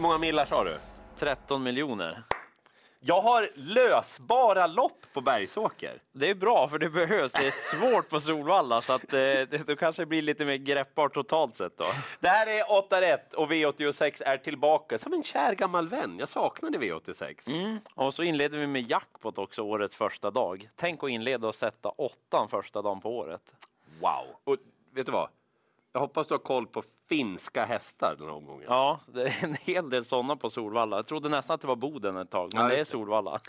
Många millar sa du? 13 miljoner. Jag har lösbara lopp på Bergsåker. Det är bra, för det behövs. Det är svårt på Solvalla, så att, eh, det då kanske blir lite mer greppbart totalt sett. Då. Det här är 8 rätt och V86 är tillbaka som en kär gammal vän. Jag saknade V86. Mm. Och så inleder vi med jackpot också, årets första dag. Tänk att inleda och sätta åttan första dagen på året. Wow! Och vet du vad? Jag hoppas du har koll på finska hästar den här omgången. Ja, det är en hel del sådana på Solvalla. Jag trodde nästan att det var Boden ett tag, men Ja, det är. Solvalla.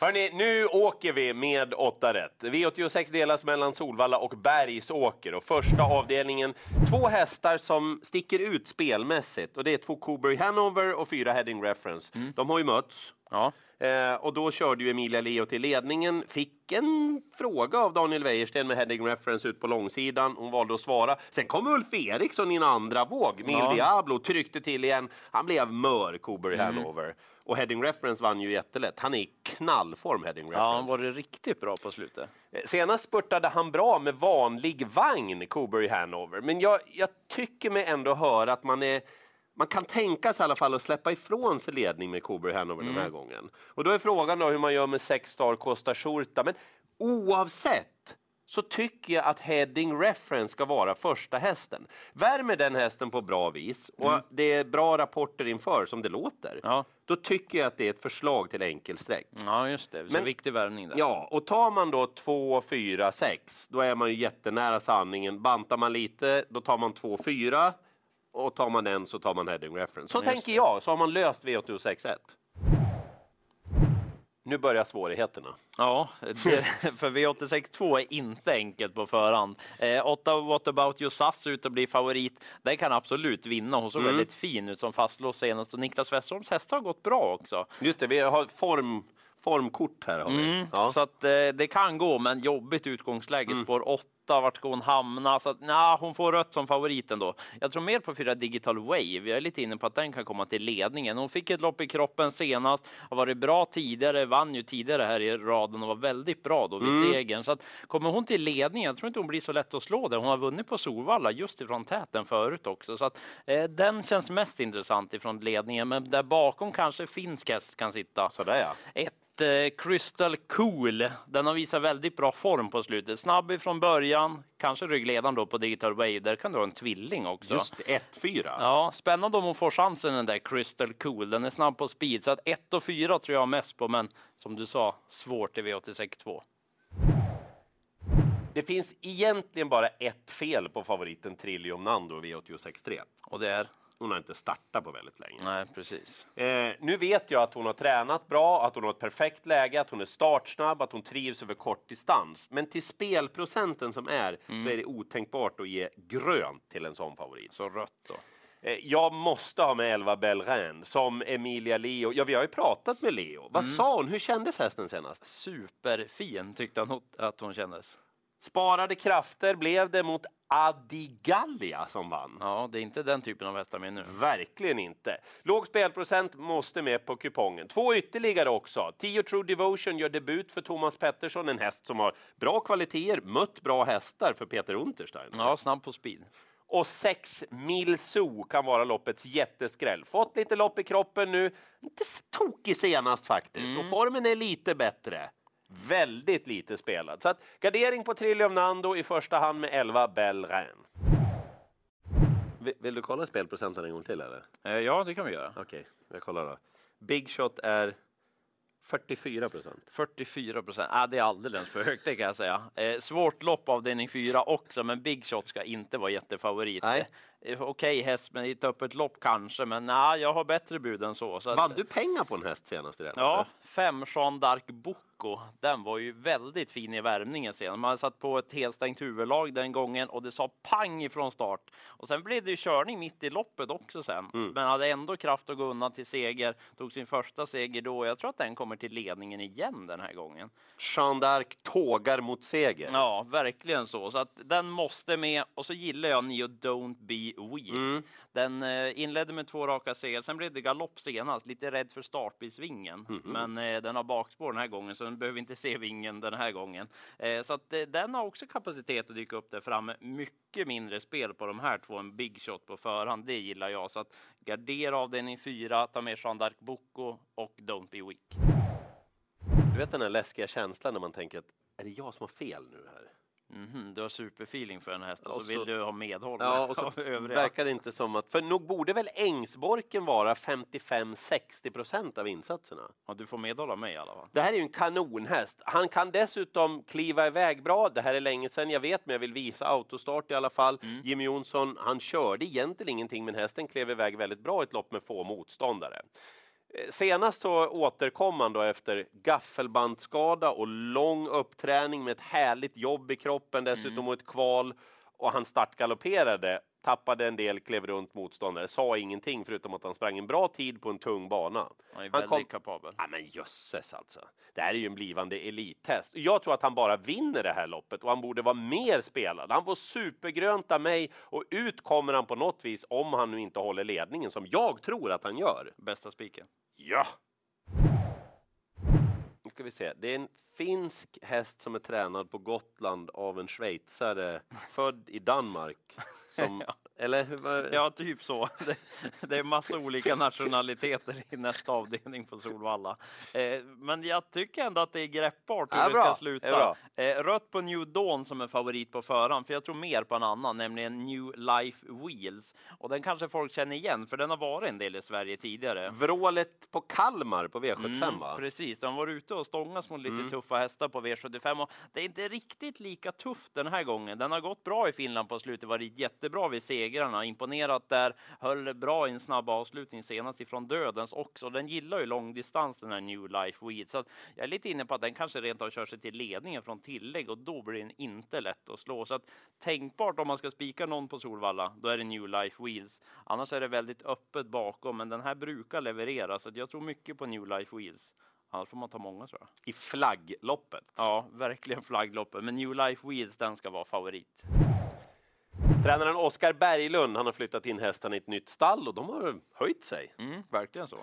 Hörni, nu åker vi med 8 rätt. V86 delas mellan Solvalla och Bergsåker och första avdelningen två hästar som sticker ut spelmässigt och det är två Coburg Hanover och fyra Heading Reference. De har ju mötts. Ja. Eh, och då körde ju Emilia Leo till ledningen, fick en fråga av Daniel Wäjersten med heading reference ut på långsidan. Hon valde att svara. Sen kom Ulf Eriksson i en andra våg. Mil Ja. Diablo tryckte till igen. Han blev mör, Coburg Mm. Hanover. Och heading reference vann ju jättelätt. Han är i knallform, heading reference. Ja, han var det riktigt bra på slutet. Eh, Senast spurtade han bra med vanlig vagn, Coburg Hanover. Men jag, jag tycker mig ändå höra att man är man kan tänka sig i alla fall att släppa ifrån sig ledning med Coburg Hanover den här gången. Och då är frågan då hur man gör med sex star Costa Shurta. Men oavsett så tycker jag att Heading Reference ska vara första hästen. Värmer den hästen på bra vis och det är bra rapporter inför som det låter. Ja. Då tycker jag att det är ett förslag till enkelsträck. Ja, just det. Så Men- viktig värvning där. Ja, och tar man då 2, 4, 6, då är man ju jättenära sanningen. Bantar man lite, då tar man 2, 4 och tar man en så tar man heading reference. Så Just tänker jag, så har man löst V86.1. Nu börjar svårigheterna. Ja, det, för V86.2 är inte enkelt på förhand. Eh, åtta What about you SAS ut och bli favorit. Den kan absolut vinna. Hon såg väldigt fin ut som fastlåst senast och Niklas Westerholms hästar har gått bra också. Just det, vi har form, formkort här. Har vi. Ja. Så att eh, det kan gå, men jobbigt utgångsläge. Mm. Spår 8, vart ska hon hamna? Så att, nah, hon får rött som favoriten då. Jag tror mer på fyra Digital Wave. Jag är lite inne på att den kan komma till ledningen. Hon fick ett lopp i kroppen senast, har varit bra tidigare, vann ju tidigare här i raden och var väldigt bra då vid Mm. segern. Så att kommer hon till ledningen, jag tror inte hon blir så lätt att slå där. Hon har vunnit på Solvalla just ifrån täten förut också. Så att eh, den känns mest intressant ifrån ledningen, men där bakom kanske finsk häst kan sitta. Sådär ja. Ett eh, Crystal Cool. Den har visat väldigt bra form på slutet. Snabb ifrån början, kanske ryggledaren då på Digital Wave. Där kan du ha en tvilling också. Just det, 1-4. Ja, spännande om hon får chansen den där Crystal Cool. Den är snabb på speed, så att 1 och 4 tror jag mest på, men som du sa, svårt i V86 2. Det finns egentligen bara ett fel på favoriten Trillium Nando i V86.3. Och det är? Hon har inte startat på väldigt länge. Nej, precis. Eh, nu vet jag att hon har tränat bra, att hon har ett perfekt läge, att hon är startsnabb, att hon trivs över kort distans. Men till spelprocenten som är så är det otänkbart att ge grönt till en sån favorit. Så rött då. Eh, jag måste ha med 11 Belren som Emilia Leo. Ja, vi har ju pratat med Leo. Vad sa hon? Hur kändes hästen senast? Superfin tyckte han att hon kändes. Sparade krafter blev det mot Adigallia som vann. Ja, det är inte den typen av hästar med nu. Verkligen inte. Låg spelprocent måste med på kupongen. Två ytterligare också. 10 True Devotion gör debut för Thomas Pettersson, en häst som har bra kvaliteter, mött bra hästar för Peter Unterstein. Ja, snabb på speed. Och 6 Mil Zoo kan vara loppets jätteskräll. Fått lite lopp i kroppen nu. Inte tokig senast faktiskt. Och formen är lite bättre. Väldigt lite spelad. Så att gardering på Trillium Nando i första hand med 11 Belren. Vill, vill du kolla spelprocenten en gång till eller? Eh, Ja, det kan vi göra. Okej, jag kollar då. Big Shot är 44 procent. 44 procent. Ah, det är alldeles för högt, det kan jag säga. Eh, svårt lopp avdelning 4 också, men Big Shot ska inte vara jättefavorit. Nej. Eh, Okej häst, men i ett öppet lopp kanske, men nej, jag har bättre bud än så. så Vann du pengar på en häst senast här Ja, fem Jean d'Arc Bocco. Den var ju väldigt fin i värmningen sen. Man satt på ett helstängt huvudlag den gången och det sa pang ifrån start. Och sen blev det ju körning mitt i loppet också sen. Mm. Men hade ändå kraft att gå undan till seger. Tog sin första seger då. Jag tror att den kommer till ledningen igen den här gången. Jeanne d'Arc tågar mot seger. Ja, verkligen så. Så att den måste med. Och så gillar jag Neo Don't Be Weak. Mm. Den eh, inledde med två raka segrar. Sen blev det galopp senast. Lite rädd för startbilsvingen. Mhm. Men eh, den har bakspår den här gången. Så den behöver inte se vingen den här gången. Eh, så att den har också kapacitet att dyka upp där framme. Mycket mindre spel på de här två, en big shot på förhand. Det gillar jag. Så att gardera avdelning fyra, ta med Jean d'Arc Bocco och Don't be weak. Du vet den här läskiga känslan när man tänker att är det jag som har fel nu här? Mhm, du har superfeeling för den hästen, Och så, så- vill du ha medhåll Ja, och så verkar det inte som att, för nog borde väl Ängsborken vara 55-60 procent av insatserna? Ja, du får medhåll av mig i alla fall. Det här är ju en kanonhäst. Han kan dessutom kliva iväg bra. Det här är länge sedan jag vet, men jag vill visa autostart i alla fall. Mm. Jimmy Jonsson, han körde egentligen ingenting, men hästen klev iväg väldigt bra i ett lopp med få motståndare. Senast så återkom han då efter gaffelbandskada och lång uppträning med ett härligt jobb i kroppen dessutom Mm. och ett kval. Och han startgalopperade, tappade en del, klev runt motståndare, sa ingenting förutom att han sprang en bra tid på en tung bana. Han är Han väldigt kom- kapabel. Ja, men jösses alltså. Det här är ju en blivande elithäst. Jag tror att han bara vinner det här loppet och han borde vara mer spelad. Han får supergrönt av mig och ut kommer han på något vis om han nu inte håller ledningen som jag tror att han gör. Bästa spiken. Ja! Nu ska vi se. Det är en finsk häst som är tränad på Gotland av en schweizare född i Danmark. Som, Eller hur Ja, typ så. Det, det är massa olika nationaliteter i nästa avdelning på Solvalla. Eh, men jag tycker ändå att det är greppbart hur Ja, det bra. ska sluta. bra. Eh, rött på New Dawn som är favorit på förhand, för jag tror mer på en annan, nämligen New Life Wheels. Och den kanske folk känner igen, för den har varit en del i Sverige tidigare. Vrålet på Kalmar på V75 Mm, va? Precis, de var ute och stångas mot lite tuffa hästar på V75 och det är inte riktigt lika tufft den här gången. Den har gått bra i Finland på slutet, varit jättebra vid segrarna, imponerat där, höll bra i en snabb avslutning senast ifrån dödens också. Den gillar ju långdistans den här New Life Weed, så jag är lite inne på att den kanske rent av kör sig till ledningen från tillägg och då blir den inte lätt att slå. Så att tänkbart om man ska spika någon på Solvalla, då är det New Life Wheels. Annars är det väldigt öppet bakom, men den här brukar leverera, så jag tror mycket på New Life Wheels. Annars får man ta många tror jag. I flaggloppet. Ja, verkligen flaggloppet. Men New Life Wheels, den ska vara favorit. Tränaren Oskar Berglund han har flyttat in hästarna i ett nytt stall och de har höjt sig. Mm, verkligen så. Eh,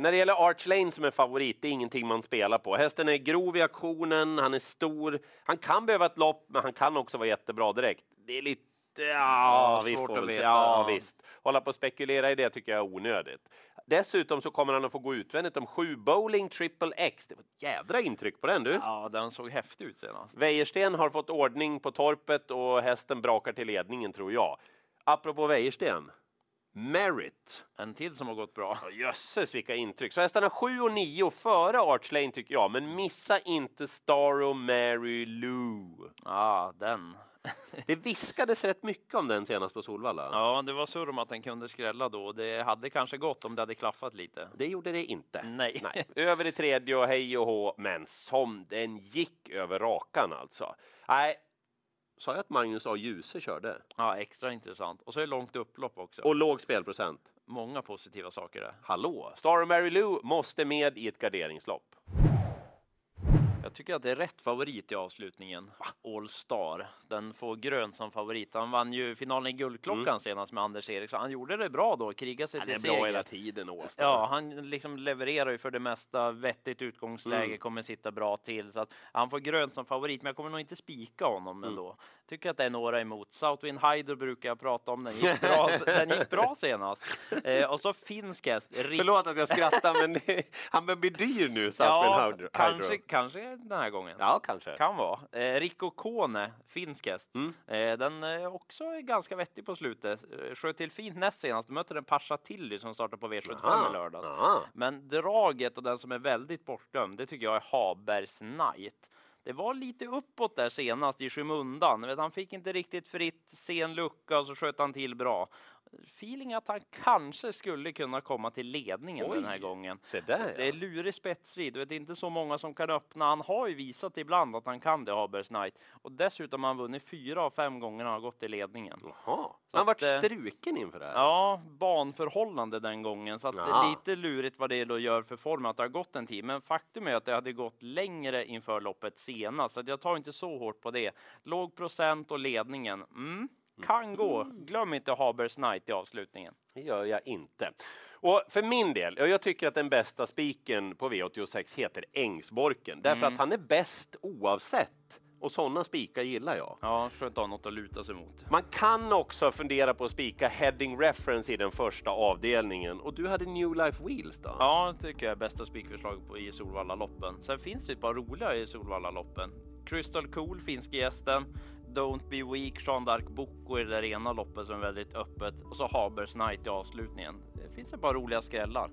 när det gäller Arch Lane som är favorit, det är ingenting man spelar på. Hästen är grov i aktionen, han är stor. Han kan behöva ett lopp, men han kan också vara jättebra direkt. Det är lite... Ja, Ja, vi svårt får att veta. Ja, visst. Hålla på och spekulera i det tycker jag är onödigt. Dessutom så kommer han att få gå utvändigt om sju bowling triple X. Det var ett jädra intryck på den du. Ja, den såg häftig ut senast. Wäjersten har fått ordning på torpet och hästen brakar till ledningen tror jag. Apropå Wäjersten. Merit. En till som har gått bra. Ja, Jösses vilka intryck. Så hästarna 7 och 9 före Arch Lane tycker jag. Men missa inte Star och Mary Lou. Ja, den. Det viskades rätt mycket om den senast på Solvalla. Ja, det var surr om att den kunde skrälla då. Det hade kanske gått om det hade klaffat lite. Det gjorde det inte. Nej. Över i tredje och hej och hå, men som den gick över rakan alltså. Nej, sa jag att Magnus A. Djuse körde? Ja, extra intressant. Och så är det långt upplopp också. Och låg spelprocent. Många positiva saker där. Hallå! Star och Mary Lou måste med i ett garderingslopp. Jag tycker att det är rätt favorit i avslutningen. All Star. Den får grönt som favorit. Han vann ju finalen i Guldklockan senast med Anders Eriksson. Han gjorde det bra då, krigade sig Han till är bra seger. hela tiden, Åstar. Ja, han liksom levererar ju för det mesta. Vettigt utgångsläge, Mm. kommer sitta bra till. Så att han får grönt som favorit, men jag kommer nog inte spika honom Mm. ändå. Tycker att det är några emot. Southwind Hyder brukar jag prata om. Den gick bra, den gick bra senast. Eh, och så finsk häst. Förlåt att jag skrattar, men han börjar bli dyr nu, Ja, Southwind Hydro. kanske, kanske den här gången. Ja, kanske. Kan vara. Eh, Rico Kone, finsk häst. Mm. Eh, den är också ganska vettig på slutet. Eh, Sköt till fint näst senast. Mötte den Pasha Tilly som startar på V75 Aha. i lördags. Aha. Men draget och den som är väldigt bortdömd, det tycker jag är Habergs Knight. Det var lite uppåt där senast i skymundan. Han fick inte riktigt fritt, sen lucka och så sköt han till bra. Feeling att han kanske skulle kunna komma till ledningen den här Oj. gången. Se där, Det är lurig spetsvid. Du vet, det är inte så många som kan öppna. Han har ju visat ibland att han kan det, Habers Knight. Och dessutom har han vunnit fyra av fem gånger han har gått i ledningen. Jaha. Han vart eh, struken inför det här. Ja, banförhållande den gången. Så att det är lite lurigt vad det då gör för form att det har gått en tid. Men faktum är att det hade gått längre inför loppet senast. Så jag tar inte så hårt på det. Låg procent och ledningen. Mm. Kan gå. Glöm inte Habers Knight i avslutningen. Det gör jag inte. Och för min del, jag tycker att den bästa spiken på V86 heter Ängsborken. Därför att han är bäst oavsett. Och sådana spikar gillar jag. Ja, skönt att ha något att luta sig mot. Man kan också fundera på att spika heading reference i den första avdelningen. Och du hade New Life Wheels då? Ja, tycker jag är bästa spikförslaget på- i Solvalla-loppen. Sen finns det ett par roliga i Solvalla-loppen. Crystal Cool, finska gästen. Don't Be Weak, Jean d'Arc Bocco i det där ena loppet som är väldigt öppet. Och så Habers Night i avslutningen. Det finns ett par roliga skrällar.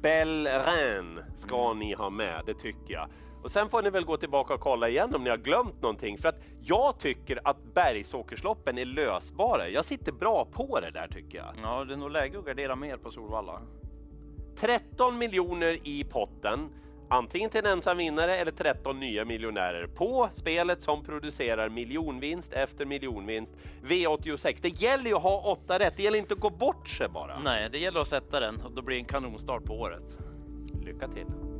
Bellerin ska ni ha med, det tycker jag. Och sen får ni väl gå tillbaka och kolla igen om ni har glömt någonting. För att jag tycker att bergsåkersloppen är lösbara. Jag sitter bra på det där tycker jag. Ja, det är nog läge att gardera mer på Solvalla. 13 miljoner i potten. Antingen till en ensam vinnare eller 13 nya miljonärer på spelet som producerar miljonvinst efter miljonvinst. V86. Det gäller ju att ha åtta rätt. Det gäller inte att gå bort sig bara. Nej, det gäller att sätta den och då blir det en kanonstart på året. Lycka till!